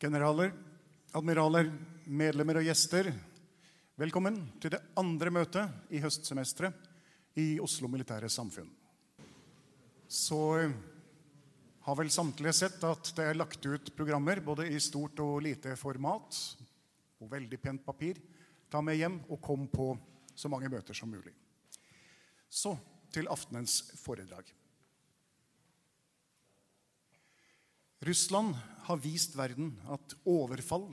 Generaler, admiraler, medlemmer og gjester. Velkommen til det andre møtet i høstsemesteret i Oslo Militære Samfunn. Så eh, har vel samtlige sett at det er lagt ut programmer både i stort og lite format og veldig pent papir. Ta med hjem og kom på så mange møter som mulig. Så til aftenens foredrag. Russland har vist verden at overfall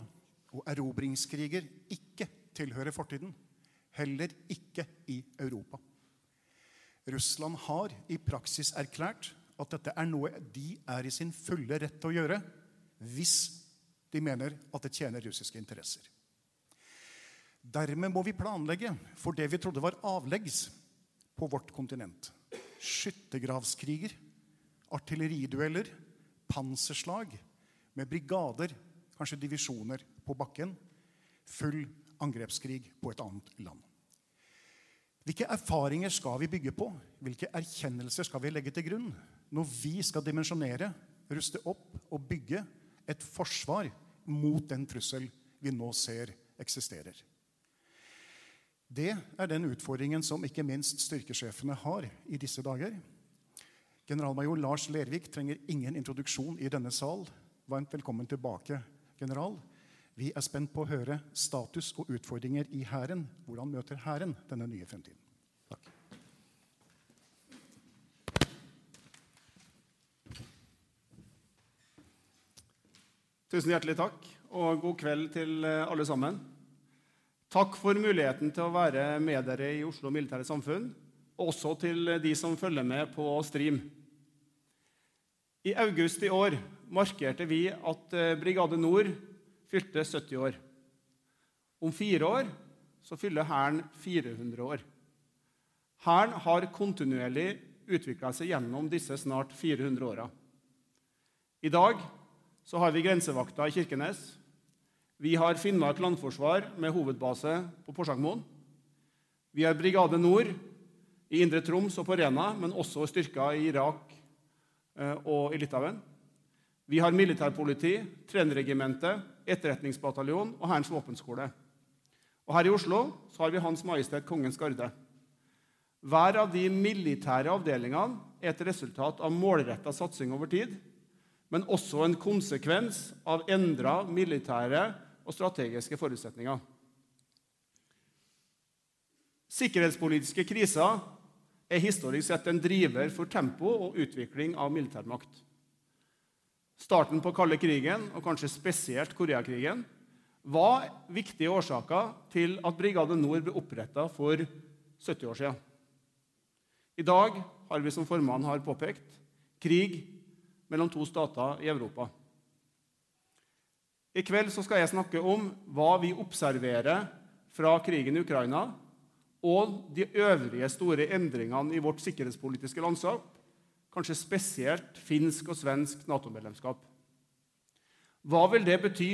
og erobringskriger ikke tilhører fortiden, heller ikke i Europa. Russland har i praksis erklært at dette er noe de er i sin fulle rett til å gjøre hvis de mener at det tjener russiske interesser. Dermed må vi planlegge for det vi trodde var avleggs på vårt kontinent. Skyttergravskriger, artilleridueller, panserslag med brigader, kanskje divisjoner, på bakken. Full angrepskrig på et annet land. Hvilke erfaringer skal vi bygge på? Hvilke erkjennelser skal vi legge til grunn når vi skal dimensjonere, ruste opp og bygge et forsvar mot den trussel vi nå ser eksisterer? Det er den utfordringen som ikke minst styrkesjefene har i disse dager. Generalmajor Lars Lervik trenger ingen introduksjon i denne sal. Varmt velkommen tilbake, general. Vi er spent på å høre status og utfordringer i Hæren. Hvordan møter Hæren denne nye fremtiden? Takk. Tusen hjertelig takk, og god kveld til eh, alle sammen. Takk for muligheten til å være med dere i Oslo Militære Samfunn, også til de som følger med på stream. I august i år markerte vi at eh, Brigade Nord fylte 70 år. Om fire år så fyller Hæren 400 år. Hæren har kontinuerlig utvikla seg gjennom disse snart 400 åra. I dag så har vi grensevakta i Kirkenes. Vi har Finnmark landforsvar med hovedbase på Porsangmoen. Vi har Brigade Nord i Indre Troms og på Rena, men også styrker i Irak eh, og i Litauen. Vi har militærpoliti, trenerregimentet, etterretningsbataljon og Hærens våpenskole. Og her i Oslo så har vi Hans Majestet Kongens Garde. Hver av de militære avdelingene er et resultat av målretta satsing over tid men også en konsekvens av endra militære og strategiske forutsetninger. Sikkerhetspolitiske kriser er historisk sett en driver for tempo og utvikling av militærmakt. Starten på kalde krigen, og kanskje spesielt Koreakrigen, var viktige årsaker til at Brigade Nord ble oppretta for 70 år siden. I dag har vi, som formannen har påpekt, krig mellom to stater i Europa. I kveld skal jeg snakke om hva vi observerer fra krigen i Ukraina, og de øvrige store endringene i vårt sikkerhetspolitiske landskap, kanskje spesielt finsk og svensk Nato-medlemskap. Hva vil det bety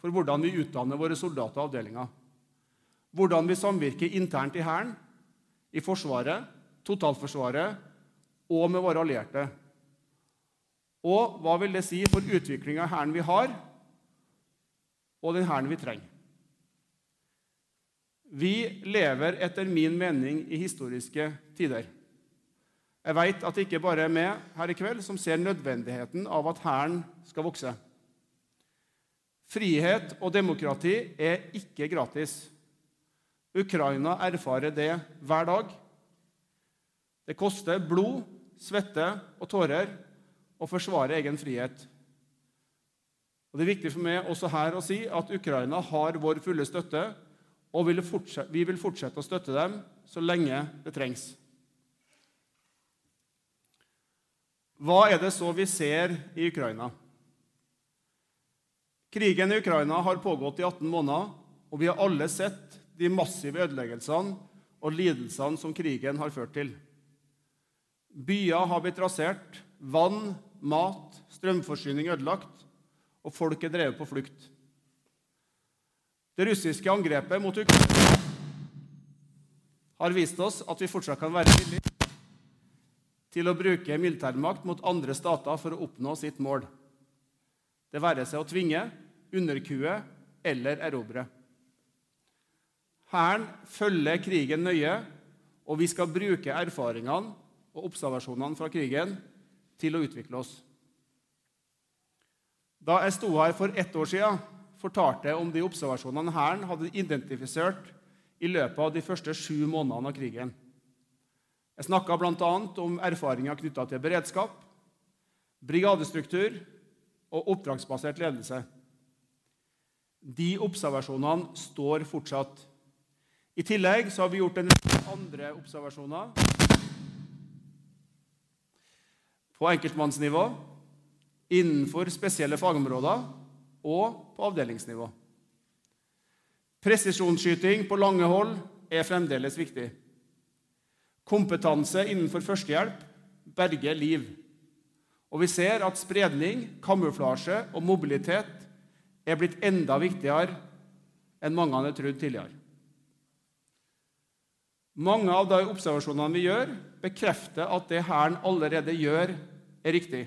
for hvordan vi utdanner våre soldater og avdelinger? Hvordan vi samvirker internt i Hæren, i Forsvaret, totalforsvaret og med våre allierte? Og hva vil det si for utviklinga av hæren vi har, og den hæren vi trenger? Vi lever etter min mening i historiske tider. Jeg veit at det ikke bare er meg her i kveld som ser nødvendigheten av at hæren skal vokse. Frihet og demokrati er ikke gratis. Ukraina erfarer det hver dag. Det koster blod, svette og tårer å forsvare egen frihet. Og Det er viktig for meg også her å si at Ukraina har vår fulle støtte, og vi vil fortsette å støtte dem så lenge det trengs. Hva er det så vi ser i Ukraina? Krigen i Ukraina har pågått i 18 måneder, og vi har alle sett de massive ødeleggelsene og lidelsene som krigen har ført til. Byer har blitt rasert, vann mat, strømforsyning ødelagt, og folk er drevet på flukt. Det russiske angrepet mot Ukraina har vist oss at vi fortsatt kan være villige til å bruke militærmakt mot andre stater for å oppnå sitt mål. Det være seg å tvinge, underkue eller erobre. Hæren følger krigen nøye, og vi skal bruke erfaringene og observasjonene fra krigen til å utvikle oss. Da jeg sto her for ett år siden, fortalte om de observasjonene Hæren hadde identifisert i løpet av de første sju månedene av krigen. Jeg snakka bl.a. om erfaringer knytta til beredskap, brigadestruktur og oppdragsbasert ledelse. De observasjonene står fortsatt. I tillegg har vi gjort en andre observasjoner på enkeltmannsnivå, innenfor spesielle fagområder og på avdelingsnivå. Presisjonsskyting på lange hold er fremdeles viktig. Kompetanse innenfor førstehjelp berger liv. Og vi ser at spredning, kamuflasje og mobilitet er blitt enda viktigere enn mange hadde trodd tidligere. Mange av de observasjonene vi gjør, bekrefter at det Hæren allerede gjør, er riktig.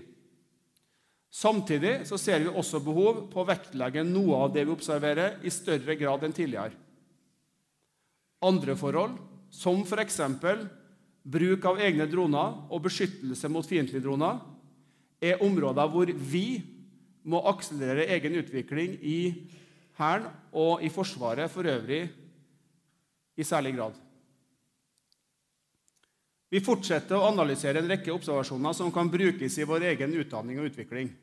Samtidig så ser vi også behov på å vektlegge noe av det vi observerer, i større grad enn tidligere. Andre forhold, som f.eks. bruk av egne droner og beskyttelse mot fiendtlige droner, er områder hvor vi må akselerere egen utvikling i Hæren og i Forsvaret for øvrig i særlig grad. Vi fortsetter å analysere en rekke observasjoner som kan brukes i vår egen utdanning og utvikling.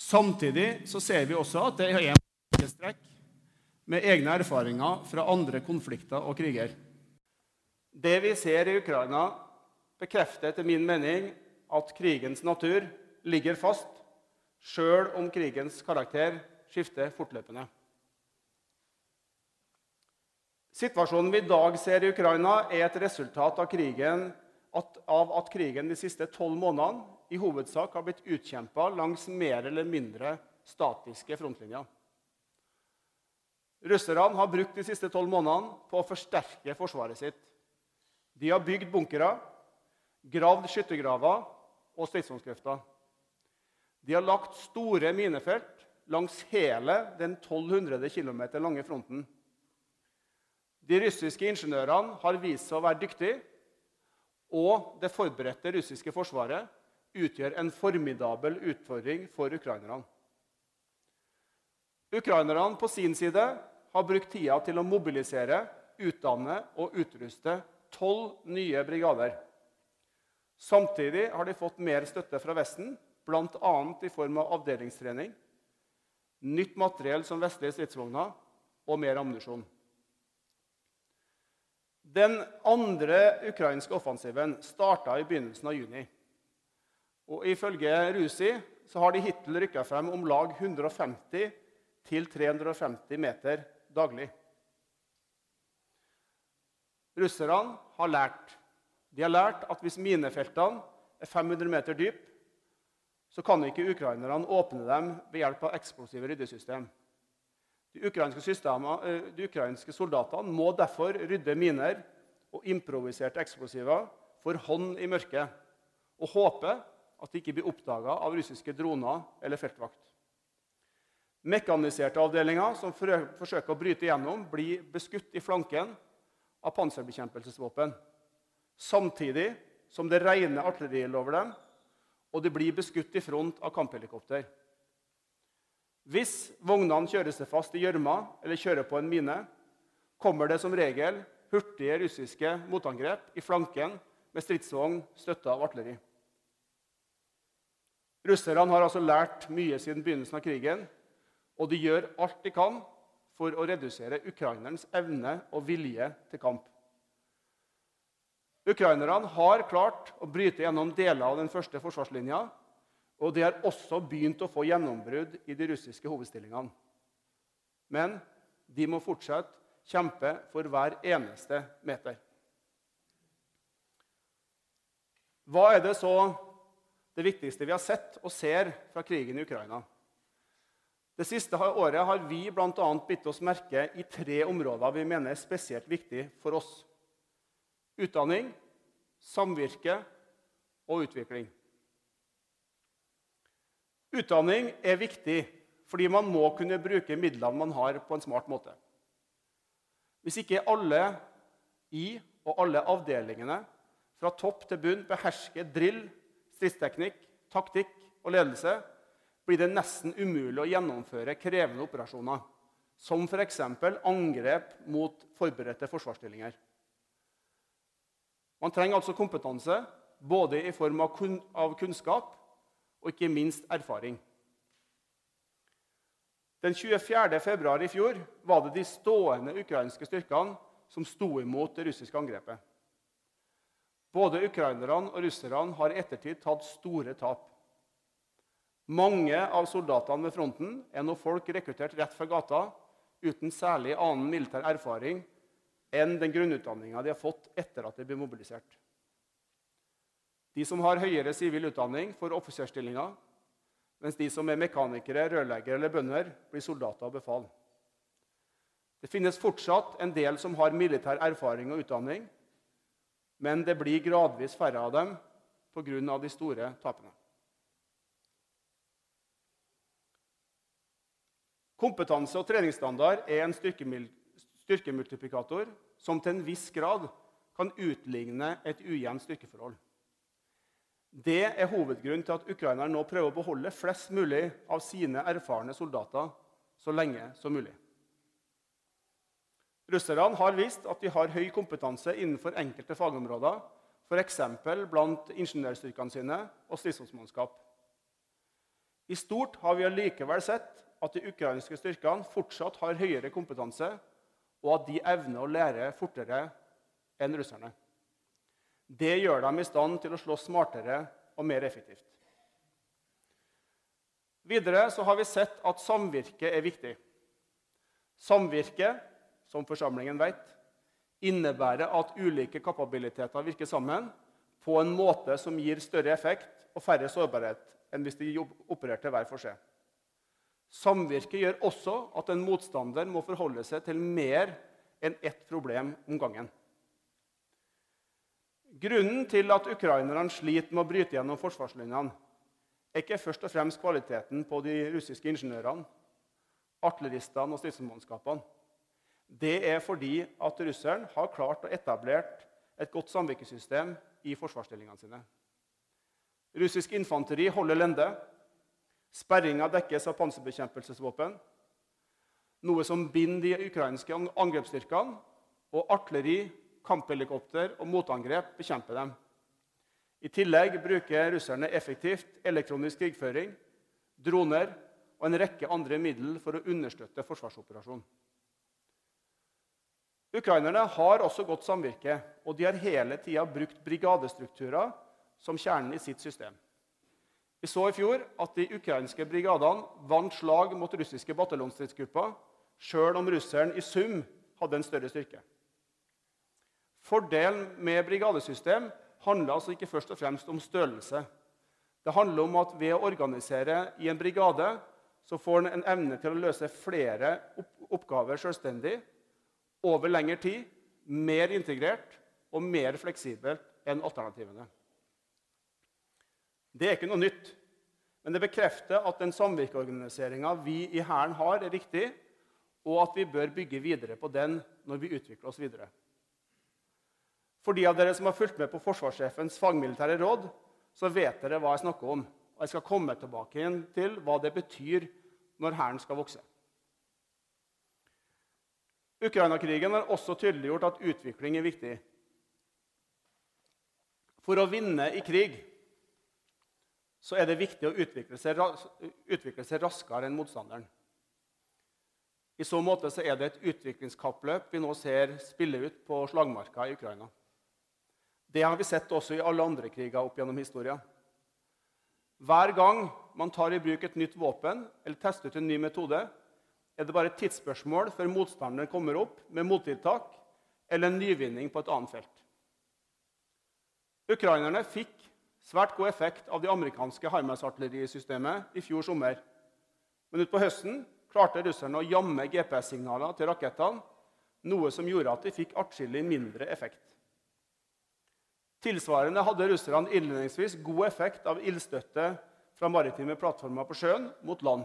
Samtidig så ser vi også at det er en strekk med egne erfaringer fra andre konflikter og kriger. Det vi ser i Ukraina, bekrefter etter min mening at krigens natur ligger fast, sjøl om krigens karakter skifter fortløpende. Situasjonen vi i dag ser i Ukraina, er et resultat av, krigen, at, av at krigen de siste tolv månedene i hovedsak har blitt utkjempa langs mer eller mindre statiske frontlinjer. Russerne har brukt de siste tolv månedene på å forsterke forsvaret sitt. De har bygd bunkere, gravd skyttergraver og stridsvognsgrøfter. De har lagt store minefelt langs hele den 1200 km lange fronten. De russiske ingeniørene har vist seg å være dyktige, og det forberedte russiske forsvaret utgjør en formidabel utfordring for ukrainerne. Ukrainerne på sin side har brukt tida til å mobilisere, utdanne og utruste tolv nye brigader. Samtidig har de fått mer støtte fra Vesten, bl.a. i form av avdelingstrening, nytt materiell som vestlige stridsvogner og mer ammunisjon. Den andre ukrainske offensiven starta i begynnelsen av juni. Og Ifølge Rusi så har de hittil rykka frem om lag 150-350 meter daglig. Russerne har lært. De har lært at hvis minefeltene er 500 meter dype, så kan ikke ukrainerne åpne dem ved hjelp av eksplosive ryddesystem. De ukrainske, eh, de ukrainske, soldatene må derfor rydde miner og improviserte eksplosiver for hånd i mørket og håpe at de ikke blir oppdaga av russiske droner eller feltvakt. Mekaniserte avdelinger som forsøker å bryte igjennom, blir beskutt i flanken av panserbekjempelsesvåpen, samtidig som det regner artilleriild over dem, og de blir beskutt i front av kamphelikopter. Hvis vognene kjører seg fast i gjørma eller kjører på en mine, kommer det som regel hurtige russiske motangrep i flanken med stridsvogn støtta av artilleri. Russerne har altså lært mye siden begynnelsen av krigen, og de gjør alt de kan for å redusere ukrainernes evne og vilje til kamp. Ukrainerne har klart å bryte gjennom deler av den første forsvarslinja, og de har også begynt å få gjennombrudd i de russiske hovedstillingene. Men de må fortsette kjempe for hver eneste meter. Hva er det så det viktigste vi har sett og ser fra krigen i Ukraina? Det siste året har vi bl.a. bitt oss merke i tre områder vi mener er spesielt viktige for oss. Utdanning, samvirke og utvikling. Utdanning er viktig, fordi man må kunne bruke midlene man har, på en smart måte. Hvis ikke alle i og alle avdelingene fra topp til bunn behersker drill, stridsteknikk, taktikk og ledelse, blir det nesten umulig å gjennomføre krevende operasjoner, som f.eks. angrep mot forberedte forsvarsstillinger. Man trenger altså kompetanse både i form av, kunnskap og ikke minst erfaring. Den 24. februar i fjor var det de stående ukrainske styrkene som sto imot det russiske angrepet. Både ukrainerne og russerne har i ettertid tatt store tap. Mange av soldatene ved fronten er nå folk rekruttert rett fra gata uten særlig annen militær erfaring enn den grunnutdanninga de har fått etter at de ble mobilisert. De som har høyere sivil utdanning, får offiserstillinger mens de som er mekanikere, rørleggere eller bønder, blir soldater og befal. Det finnes fortsatt en del som har militær erfaring og utdanning, men det blir gradvis færre av dem pga. de store tapene. Kompetanse og treningsstandard er en styrkemultiplikator som til en viss grad kan utligne et ujevnt styrkeforhold. Det er hovedgrunnen til at ukrainerne nå prøver å beholde flest mulig av sine erfarne soldater så lenge som mulig. Russerne har vist at de har høy kompetanse innenfor enkelte fagområder, f.eks. blant ingeniørstyrkene sine og stridsvognsmannskap. I stort har vi allikevel sett at de ukrainske styrkene fortsatt har høyere kompetanse, og at de evner å lære fortere enn russerne. Det gjør dem i stand til å slåss smartere og mer effektivt. Videre så har vi sett at samvirke er viktig. Samvirke, som forsamlingen vet, innebærer at ulike kapabiliteter virker sammen på en måte som gir større effekt og færre sårbarhet enn hvis de opererte hver for seg. Samvirke gjør også at en motstander må forholde seg til mer enn ett problem om gangen. Grunnen til at ukrainerne sliter med å bryte gjennom forsvarslinjene, er ikke først og fremst kvaliteten på de russiske ingeniørene, artilleristene og stridsmannskapene. Det er fordi at russeren har klart å etablere et godt samvirkesystem i forsvarsstillingene sine. Russisk infanteri holder lende. Sperringa dekkes av panserbekjempelsesvåpen, noe som binder de ukrainske angrepsstyrkene, og artilleri kamphelikopter og motangrep bekjempe dem. I tillegg bruker russerne effektivt elektronisk krigføring, droner og en rekke andre middel for å understøtte forsvarsoperasjonen. Ukrainerne har også godt samvirke, og de har hele tida brukt brigadestrukturer som kjernen i sitt system. Vi så i fjor at de ukrainske brigadene vant slag mot russiske bataljonsstridsgrupper, sjøl om russeren i sum hadde en større styrke. Fordelen med brigadesystem handler altså ikke først og fremst om størrelse. Det handler om at ved å organisere i en brigade så får en en evne til å løse flere oppgaver selvstendig over lengre tid, mer integrert og mer fleksibelt enn alternativene. Det er ikke noe nytt, men det bekrefter at den samvirkeorganiseringa vi i Hæren har, er riktig, og at vi bør bygge videre på den når vi utvikler oss videre. For de av dere som har fulgt med på forsvarssjefens fagmilitære råd, så vet dere hva jeg snakker om. Og jeg skal komme tilbake igjen til hva det betyr når Hæren skal vokse. Ukraina-krigen har også tydeliggjort at utvikling er viktig. For å vinne i krig så er det viktig å utvikle seg, utvikle seg raskere enn motstanderen. I så måte så er det et utviklingskappløp vi nå ser spille ut på slagmarka i Ukraina. Det har vi sett også i alle andre kriger opp gjennom historien. Hver gang man tar i bruk et nytt våpen eller tester ut en ny metode, er det bare et tidsspørsmål før motstanderen kommer opp med mottiltak eller en nyvinning på et annet felt. Ukrainerne fikk svært god effekt av det amerikanske HIMARS-artillerisystemet i fjor sommer. Men utpå høsten klarte russerne å jamme GPS-signaler til rakettene, noe som gjorde at de fikk atskillig mindre effekt. Tilsvarende hadde russerne innledningsvis god effekt av ildstøtte fra maritime plattformer på sjøen mot land.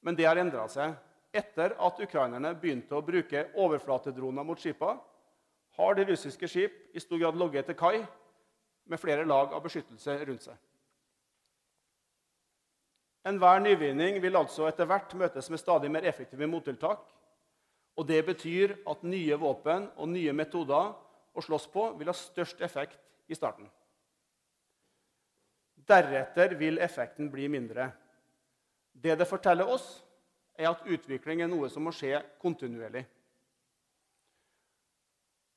Men det har endra seg. Etter at ukrainerne begynte å bruke overflatedroner mot skipene, har de russiske skip i stor grad ligget til kai med flere lag av beskyttelse rundt seg. Enhver nyvinning vil altså etter hvert møtes med stadig mer effektive mottiltak. Og Det betyr at nye våpen og nye metoder å slåss på vil ha størst effekt i starten. Deretter vil effekten bli mindre. Det det forteller oss, er at utvikling er noe som må skje kontinuerlig.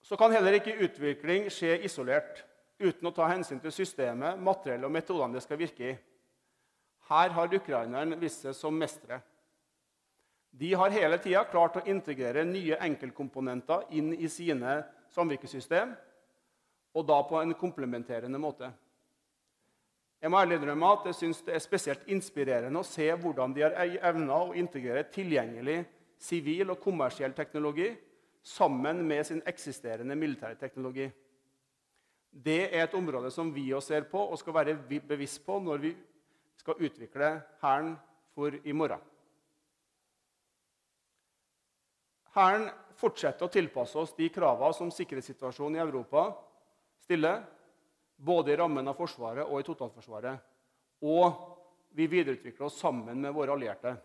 Så kan heller ikke utvikling skje isolert, uten å ta hensyn til systemet, materiellet og metodene det skal virke i. Her har ukraineren vist seg som mestere. De har hele tida klart å integrere nye enkeltkomponenter inn i sine samvirkesystem, og da på en komplementerende måte. Jeg må ærlig innrømme at jeg synes det er spesielt inspirerende å se hvordan de har evna å integrere tilgjengelig sivil og kommersiell teknologi sammen med sin eksisterende militære teknologi. Det er et område som vi også ser på og skal være bevisst på når vi skal utvikle Hæren for i morgen. Hæren fortsetter å tilpasse oss de kravene som sikkerhetssituasjonen i Europa stiller, både i rammen av Forsvaret og i totalforsvaret. Og vi videreutvikler oss sammen med våre allierte.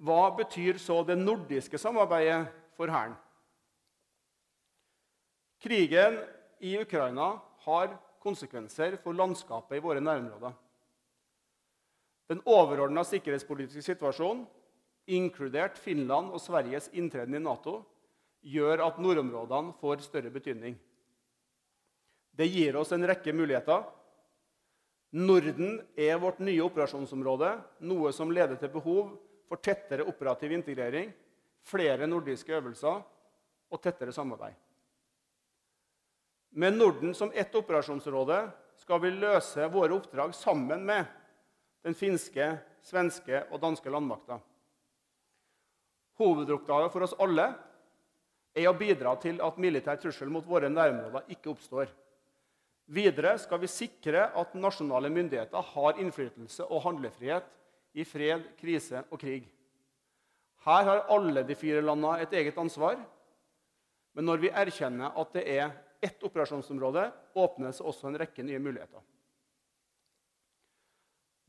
Hva betyr så det nordiske samarbeidet for Hæren? Krigen i Ukraina har konsekvenser for landskapet i våre nærområder. Den overordna sikkerhetspolitiske situasjonen, inkludert Finland og Sveriges inntreden i Nato, gjør at nordområdene får større betydning. Det gir oss en rekke muligheter. Norden er vårt nye operasjonsområde, noe som leder til behov for tettere operativ integrering, flere nordiske øvelser og tettere samarbeid. Med Norden som ett operasjonsområde skal vi løse våre oppdrag sammen med den finske, svenske og danske landmakta. Hovedoppgaven for oss alle er å bidra til at militær trussel mot våre nærområder ikke oppstår. Videre skal vi sikre at nasjonale myndigheter har innflytelse og handlefrihet i fred, krise og krig. Her har alle de fire landene et eget ansvar. Men når vi erkjenner at det er ett operasjonsområde, åpnes også en rekke nye muligheter.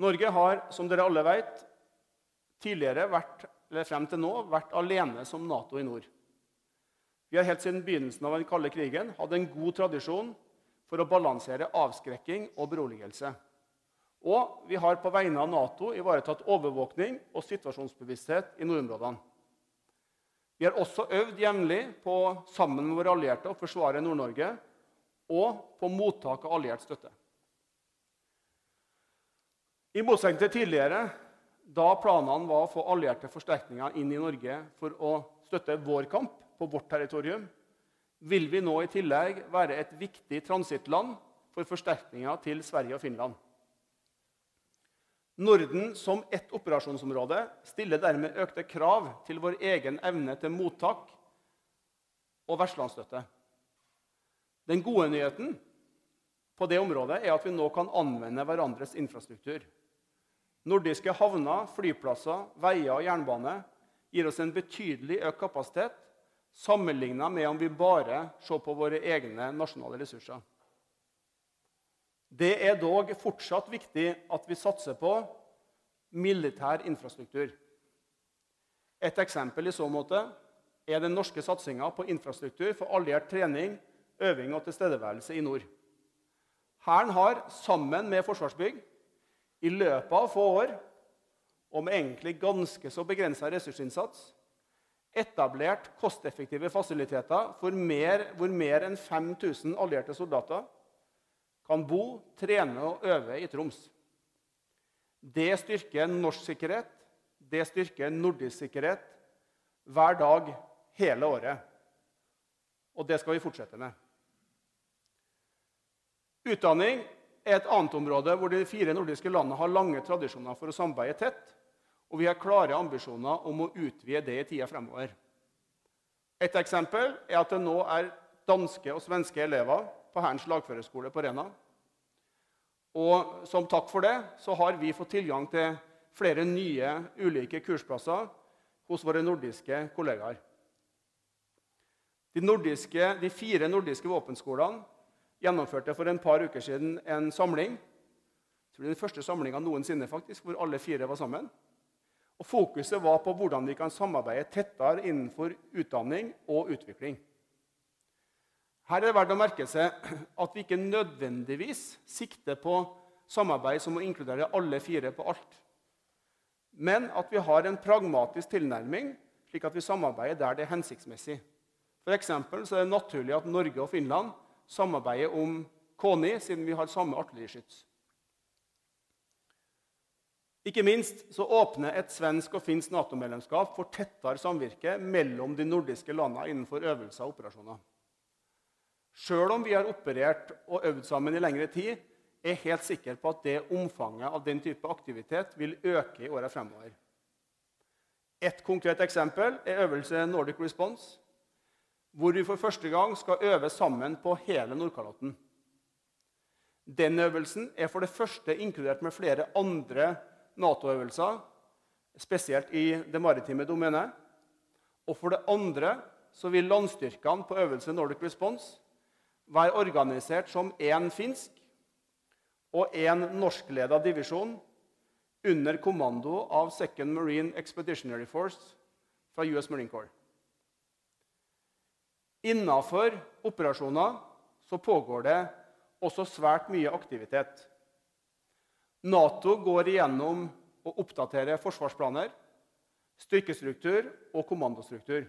Norge har, som dere alle vet, tidligere vært, eller frem til nå vært alene som Nato i nord. Vi har helt siden begynnelsen av den kalde krigen hatt en god tradisjon for å balansere avskrekking og beroligelse. Og vi har på vegne av Nato ivaretatt overvåkning og situasjonsbevissthet i nordområdene. Vi har også øvd jevnlig på sammen med våre allierte å forsvare Nord-Norge og på mottak av alliert støtte. I motsetning til tidligere, da planene var å få allierte forsterkninger inn i Norge for å støtte vår kamp på vårt territorium, vil vi nå i tillegg være et viktig transittland for forsterkninger til Sverige og Finland. Norden som ett operasjonsområde stiller dermed økte krav til vår egen evne til mottak og vertslandsstøtte. Den gode nyheten på det området er at vi nå kan anvende hverandres infrastruktur. Nordiske havner, flyplasser, veier og jernbane gir oss en betydelig økt kapasitet sammenlignet med om vi bare ser på våre egne nasjonale ressurser. Det er dog fortsatt viktig at vi satser på militær infrastruktur. Et eksempel i så måte er den norske satsinga på infrastruktur for alliert trening, øving og tilstedeværelse i nord. Hæren har, sammen med Forsvarsbygg, i løpet av få år og med egentlig ganske så begrensa ressursinnsats etablert kosteffektive fasiliteter mer, hvor mer enn 5000 allierte soldater kan bo, trene og øve i Troms. Det styrker norsk sikkerhet, det styrker nordisk sikkerhet hver dag hele året. Og det skal vi fortsette med. Utdanning er et annet område hvor de fire nordiske landene har lange tradisjoner for å samarbeide tett, og vi har klare ambisjoner om å utvide det i tida fremover. Et eksempel er at det nå er danske og svenske elever på Hærens lagførerskole på Rena. Og som takk for det så har vi fått tilgang til flere nye ulike kursplasser hos våre nordiske kollegaer. De, nordiske, de fire nordiske våpenskolene gjennomførte for en par uker siden en samling. Det er Den første samlinga noensinne faktisk, hvor alle fire var sammen. Og Fokuset var på hvordan vi kan samarbeide tettere innenfor utdanning og utvikling. Her er det verdt å merke seg at vi ikke nødvendigvis sikter på samarbeid som å inkludere alle fire på alt. Men at vi har en pragmatisk tilnærming, slik at vi samarbeider der det er hensiktsmessig. For så er det naturlig at Norge og Finland samarbeider om KONI, siden vi har samme artilleriskyts. Ikke minst så åpner et svensk og finsk Nato-medlemskap for tettere samvirke mellom de nordiske landene innenfor øvelser og operasjoner. Sjøl om vi har operert og øvd sammen i lengre tid, er jeg helt sikker på at det omfanget av den type aktivitet vil øke i åra fremover. Et konkret eksempel er øvelse Nordic Response, hvor vi for første gang skal øve sammen på hele Nordkalotten. Den øvelsen er for det første inkludert med flere andre Nato-øvelser, spesielt i det maritime domenet. Og for det andre så vil landstyrkene på øvelse Nordic Response være organisert som én finsk og én norskleda divisjon under kommando av Second Marine Expeditionary Force fra US Marine Corps. Innafor operasjoner så pågår det også svært mye aktivitet. Nato går igjennom og oppdaterer forsvarsplaner, styrkestruktur og kommandostruktur.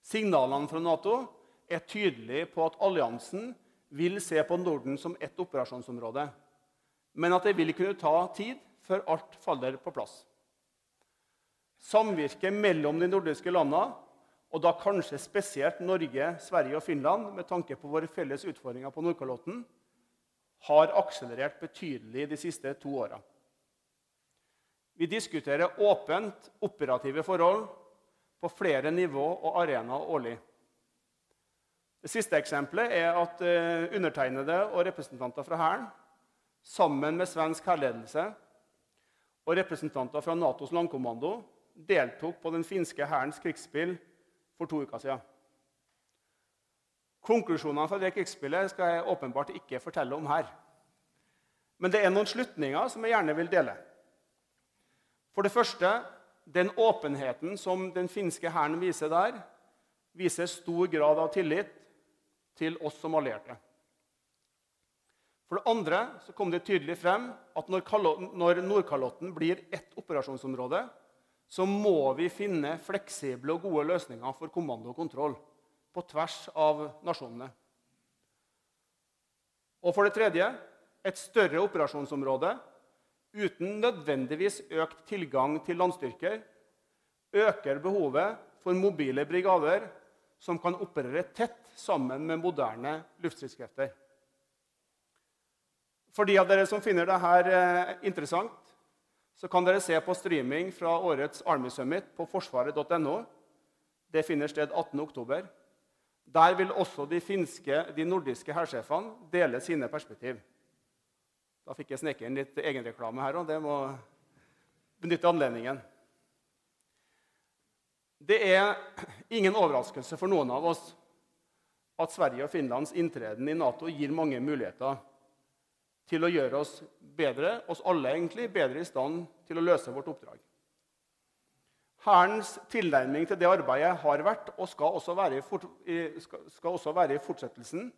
Signalene fra Nato er tydelige på at alliansen vil se på Norden som ett operasjonsområde, men at det vil kunne ta tid før alt faller på plass. Samvirket mellom de nordiske landene og da kanskje spesielt Norge, Sverige og Finland, med tanke på våre felles utfordringer på Nordkalotten, har akselerert betydelig de siste to åra. Vi diskuterer åpent operative forhold på flere nivå og arenaer årlig. Det siste eksempelet er at eh, undertegnede og representanter fra Hæren, sammen med svensk hærledelse og representanter fra Natos landkommando, deltok på den finske hærens krigsspill for to uker siden. Konklusjonene fra det krigsspillet skal jeg åpenbart ikke fortelle om her. Men det er noen slutninger som jeg gjerne vil dele. For det første den åpenheten som den finske hæren viser der, viser stor grad av tillit til oss som allierte. For det andre så kom det tydelig frem at når Nordkalotten blir ett operasjonsområde, så må vi finne fleksible og gode løsninger for kommando og kontroll på tvers av nasjonene. Og for det tredje et større operasjonsområde uten nødvendigvis økt tilgang til landstyrker øker behovet for mobile brigader som kan operere tett sammen med moderne luftstridskrefter. For de av dere som finner dette eh, interessant, så kan dere se på streaming fra årets Army Summit på forsvaret.no. Det finner sted 18.10. Der vil også de, finske, de nordiske hærsjefene dele sine perspektiv. Da fikk jeg sneke inn litt egenreklame her, og det må benytte anledningen. Det er ingen overraskelse for noen av oss at Sverige og Finlands inntreden i Nato gir mange muligheter til å gjøre oss bedre, oss alle egentlig, bedre i stand til å løse vårt oppdrag. Hærens tilnærming til det arbeidet har vært og skal også være i, fort, skal også være i fortsettelsen.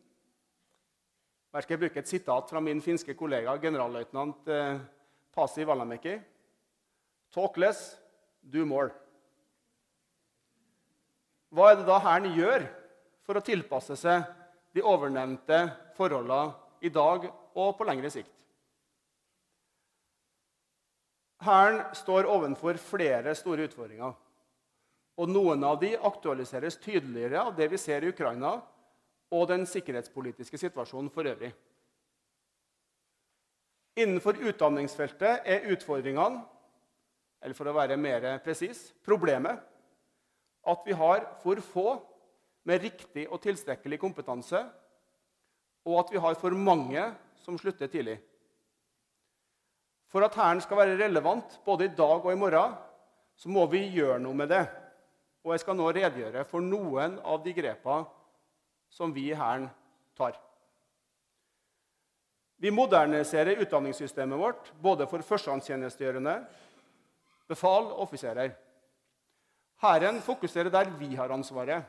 Her skal jeg bruke et sitat fra min finske kollega generalløytnant eh, Pasi Valamäki. Talk less, do more. Hva er det da Hæren gjør for å tilpasse seg de ovennevnte forholdene i dag og på lengre sikt. Hæren står overfor flere store utfordringer. Og Noen av de aktualiseres tydeligere av det vi ser i Ukraina og den sikkerhetspolitiske situasjonen for øvrig. Innenfor utdanningsfeltet er utfordringene, eller for å være mer presis, problemet at vi har for få med riktig og tilstrekkelig kompetanse, og at vi har for mange som slutter tidlig. For at Hæren skal være relevant både i dag og i morgen, så må vi gjøre noe med det. Og jeg skal nå redegjøre for noen av de grepene som vi i Hæren tar. Vi moderniserer utdanningssystemet vårt både for førstegangstjenestegjørende, befal og offiserer. Hæren fokuserer der vi har ansvaret.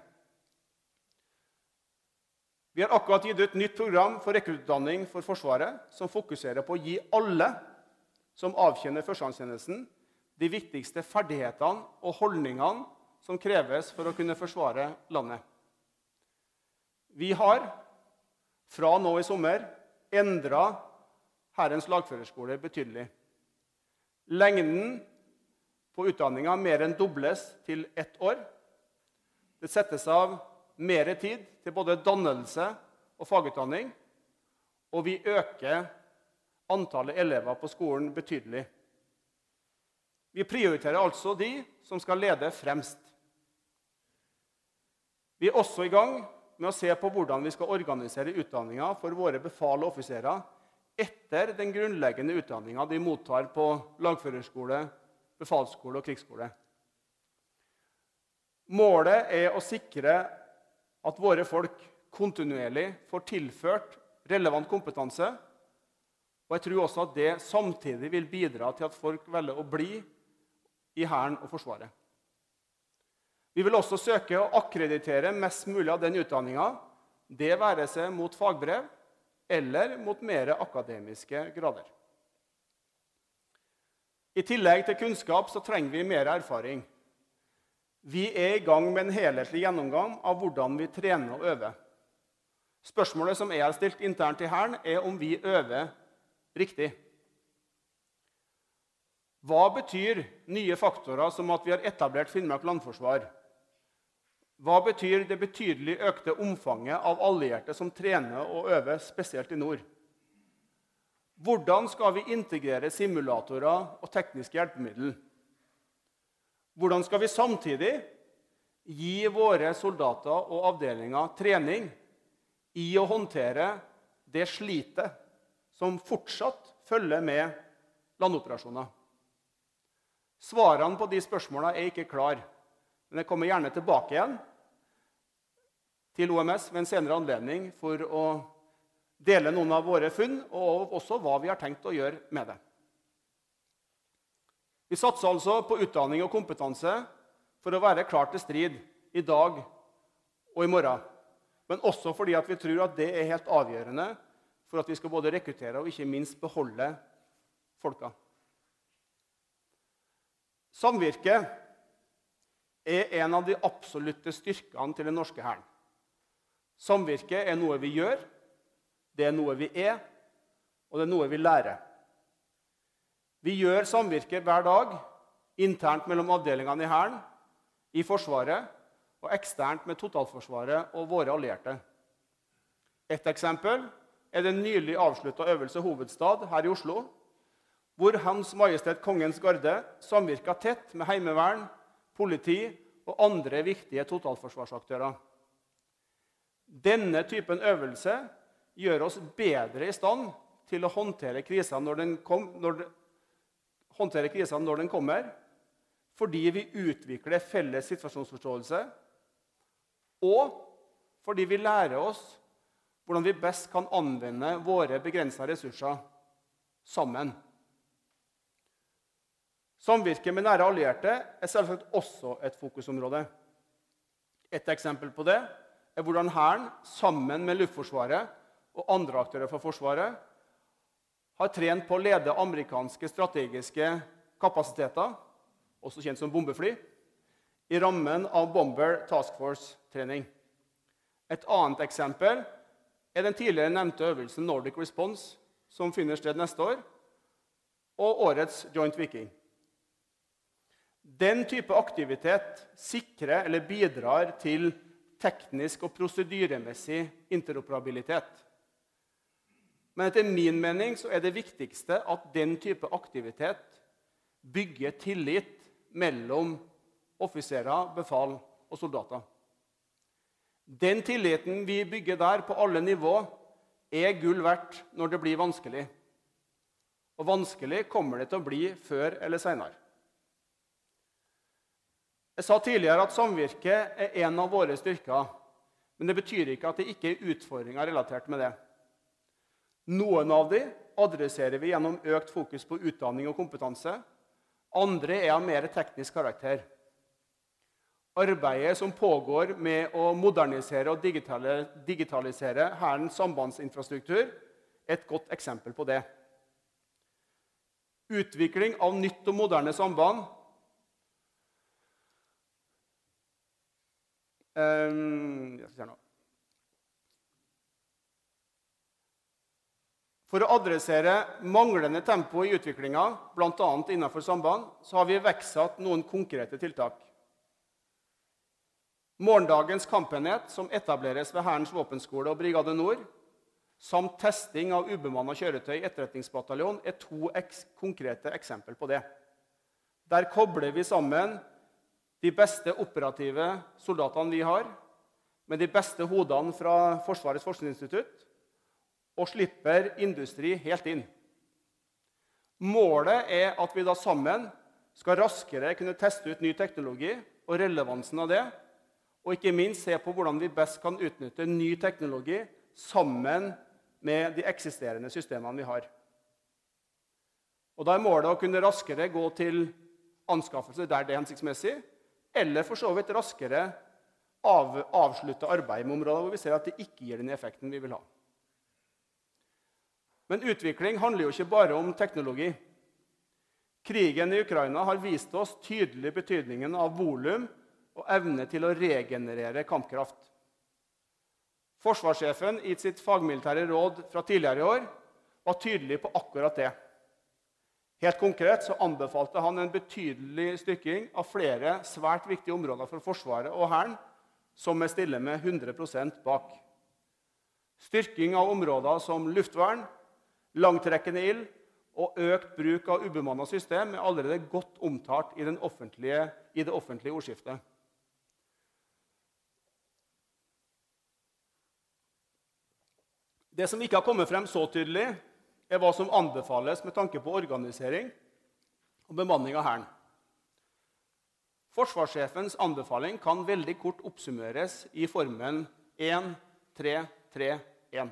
Vi har akkurat gitt ut nytt program for rekruttutdanning for Forsvaret, som fokuserer på å gi alle som avkjenner førstegangstjenesten, de viktigste ferdighetene og holdningene som kreves for å kunne forsvare landet. Vi har fra nå i sommer endra Hærens lagførerskole betydelig. Lengden på utdanninga mer enn dobles til ett år. Det settes av mer tid til både dannelse og fagutdanning. Og vi øker antallet elever på skolen betydelig. Vi prioriterer altså de som skal lede fremst. Vi er også i gang med å se på hvordan vi skal organisere utdanninga for våre befal og offiserer etter den grunnleggende utdanninga de mottar på lagførerskole, befalsskole og krigsskole. Målet er å sikre at våre folk kontinuerlig får tilført relevant kompetanse. Og jeg tror også at det samtidig vil bidra til at folk velger å bli i Hæren og Forsvaret. Vi vil også søke å akkreditere mest mulig av den utdanninga, det være seg mot fagbrev eller mot mer akademiske grader. I tillegg til kunnskap så trenger vi mer erfaring. Vi er i gang med en helhetlig gjennomgang av hvordan vi trener og øver. Spørsmålet som jeg har stilt internt i Hæren, er om vi øver riktig. Hva betyr nye faktorer som at vi har etablert Finnmark landforsvar? Hva betyr det betydelig økte omfanget av allierte som trener og øver, spesielt i nord? Hvordan skal vi integrere simulatorer og tekniske hjelpemidler? Hvordan skal vi samtidig gi våre soldater og avdelinger trening i å håndtere det slitet som fortsatt følger med landoperasjoner? Svarene på de spørsmålene er ikke klare, men jeg kommer gjerne tilbake igjen til OMS ved en senere anledning for å dele noen av våre funn, og også hva vi har tenkt å gjøre med det. Vi satser altså på utdanning og kompetanse for å være klar til strid i dag og i morgen. Men også fordi vi tror at det er helt avgjørende for at vi skal både rekruttere og ikke minst beholde folka. Samvirket er en av de absolutte styrkene til den norske hæren. Samvirket er noe vi gjør, det er noe vi er, og det er noe vi lærer. Vi gjør samvirke hver dag internt mellom avdelingene i Hæren, i Forsvaret og eksternt med totalforsvaret og våre allierte. Et eksempel er den nylig avslutta øvelse Hovedstad her i Oslo, hvor Hans Majestet Kongens Garde samvirka tett med heimevern, politi og andre viktige totalforsvarsaktører. Denne typen øvelse gjør oss bedre i stand til å håndtere kriser når når, håndtere krisa når den kommer, fordi vi utvikler felles situasjonsforståelse, og fordi vi lærer oss hvordan vi best kan anvende våre begrensa ressurser sammen. Samvirke med nære allierte er selvsagt også et fokusområde. Et eksempel på det er hvordan Hæren, sammen med Luftforsvaret og andre aktører for Forsvaret, har trent på å lede amerikanske strategiske kapasiteter, også kjent som bombefly, i rammen av Bomber Task Force-trening. Et annet eksempel er den tidligere nevnte øvelsen Nordic Response, som finner sted neste år, og årets Joint Viking. Den type aktivitet sikrer eller bidrar til teknisk og prosedyremessig interoperabilitet. Men etter min mening så er det viktigste at den type aktivitet bygger tillit mellom offiserer, befal og soldater. Den tilliten vi bygger der på alle nivå, er gull verdt når det blir vanskelig. Og vanskelig kommer det til å bli før eller seinere. Jeg sa tidligere at samvirke er en av våre styrker. Men det betyr ikke at det ikke er utfordringer relatert med det. Noen av de adresserer vi gjennom økt fokus på utdanning og kompetanse. Andre er av mer teknisk karakter. Arbeidet som pågår med å modernisere og digitalisere Hærens sambandsinfrastruktur, er et godt eksempel på det. Utvikling av nytt og moderne samband um, For å adressere manglende tempo i utviklinga, bl.a. innenfor samband, så har vi iverksatt noen konkrete tiltak. Morgendagens kampenhet, som etableres ved Hærens våpenskole og Brigade Nord, samt testing av ubemanna kjøretøy i etterretningsbataljon, er to eks konkrete eksempler på det. Der kobler vi sammen de beste operative soldatene vi har, med de beste hodene fra Forsvarets forskningsinstitutt og slipper industri helt inn. Målet er at vi da sammen skal raskere kunne teste ut ny teknologi og relevansen av det, og ikke minst se på hvordan vi best kan utnytte ny teknologi sammen med de eksisterende systemene vi har. Og Da er målet å kunne raskere gå til anskaffelse der det er hensiktsmessig, eller for så vidt raskere av, avslutte arbeid med områder hvor vi ser at det ikke gir den effekten vi vil ha. Men utvikling handler jo ikke bare om teknologi. Krigen i Ukraina har vist oss tydelig betydningen av volum og evne til å regenerere kampkraft. Forsvarssjefen i sitt fagmilitære råd fra tidligere i år var tydelig på akkurat det. Helt konkret så anbefalte han en betydelig styrking av flere svært viktige områder for Forsvaret og Hæren, som vi stiller med 100% bak. Styrking av områder som luftvern, langtrekkende ild og økt bruk av ubemanna system er allerede godt omtalt i, i det offentlige ordskiftet. Det som ikke har kommet frem så tydelig, er hva som anbefales med tanke på organisering og bemanning av Hæren. Forsvarssjefens anbefaling kan veldig kort oppsummeres i formen 1-3-3-1.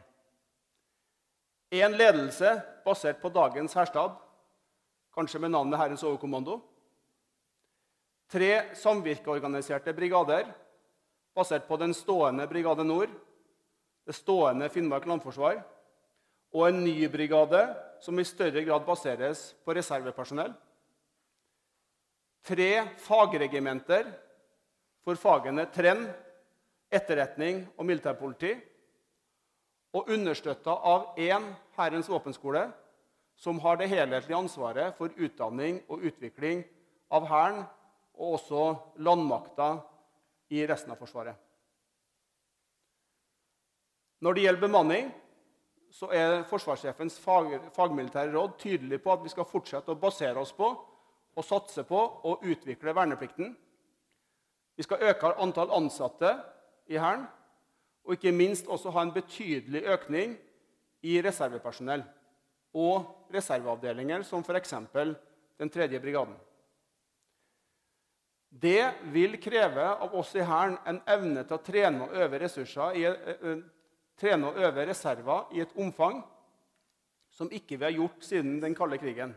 Én ledelse basert på dagens hærstab, kanskje med navnet Herrens overkommando. Tre samvirkeorganiserte brigader basert på den stående Brigade Nord, det stående Finnmark landforsvar, og en ny brigade som i større grad baseres på reservepersonell. Tre fagregimenter for fagene trenn, etterretning og militærpoliti og understøtta av én Herrens våpenskole, som har det helhetlige ansvaret for utdanning og utvikling av Hæren og også landmakta i resten av Forsvaret. Når det gjelder bemanning, så er forsvarssjefens fag, fagmilitære råd tydelig på at vi skal fortsette å basere oss på og satse på å utvikle verneplikten. Vi skal øke antall ansatte i Hæren og ikke minst også ha en betydelig økning i reservepersonell og reserveavdelinger, som f.eks. den tredje brigaden. Det vil kreve av oss i Hæren en evne til å trene og øve, i, uh, trene og øve reserver i et omfang som ikke vi har gjort siden den kalde krigen.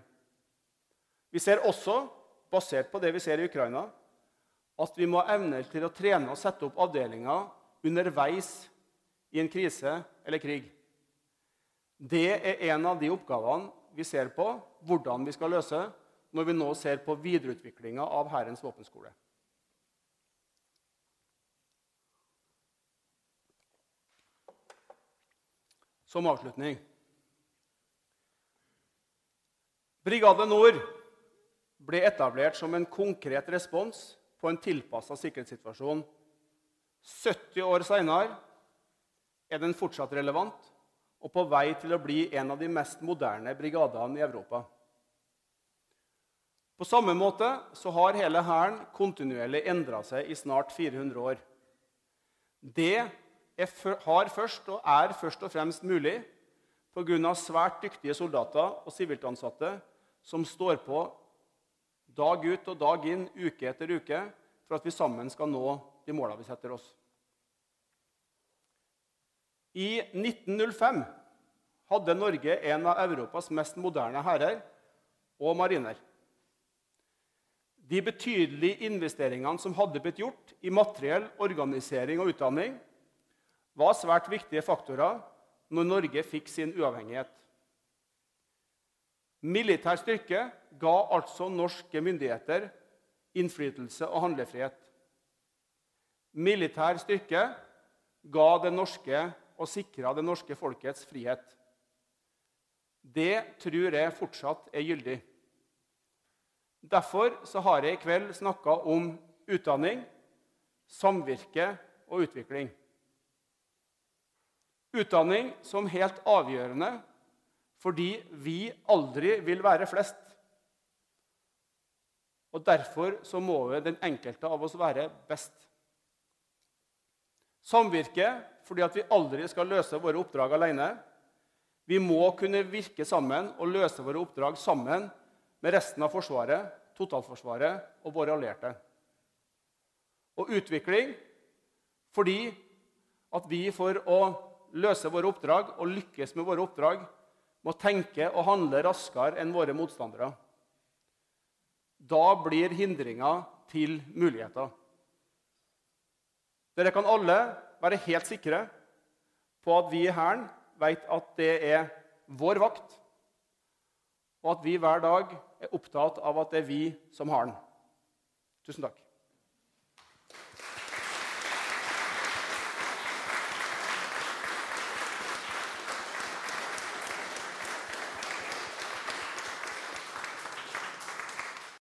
Vi ser også, basert på det vi ser i Ukraina, at vi må ha evne til å trene og sette opp avdelinger underveis i en krise eller krig. Det er en av de oppgavene vi ser på hvordan vi skal løse når vi nå ser på videreutviklinga av Hærens våpenskole. Som avslutning Brigade Nord ble etablert som en konkret respons på en tilpassa sikkerhetssituasjon 70 år seinere er den fortsatt relevant og på vei til å bli en av de mest moderne brigadene i Europa. På samme måte så har hele Hæren kontinuerlig endra seg i snart 400 år. Det er, har først og er først og fremst mulig pga. svært dyktige soldater og siviltansatte som står på dag ut og dag inn, uke etter uke, for at vi sammen skal nå de måla vi setter oss. I 1905 hadde Norge en av Europas mest moderne hærer og mariner. De betydelige investeringene som hadde blitt gjort i materiell, organisering og utdanning, var svært viktige faktorer når Norge fikk sin uavhengighet. Militær styrke ga altså norske myndigheter innflytelse og handlefrihet. Militær styrke ga det norske og sikra det norske folkets frihet. Det tror jeg fortsatt er gyldig. Derfor har jeg i kveld snakka om utdanning, samvirke og utvikling. Utdanning som helt avgjørende fordi vi aldri vil være flest. Og Derfor så må den enkelte av oss være best. Samvirke fordi at vi aldri skal løse våre oppdrag alene. Vi må kunne virke sammen og løse våre oppdrag sammen med resten av Forsvaret, totalforsvaret og våre allierte. Og utvikling fordi at vi for å løse våre oppdrag og lykkes med våre oppdrag, må tenke og handle raskere enn våre motstandere. Da blir hindringer til muligheter. Dere kan alle være helt sikre på at vi i Hæren vet at det er vår vakt, og at vi hver dag er opptatt av at det er vi som har den. Tusen takk.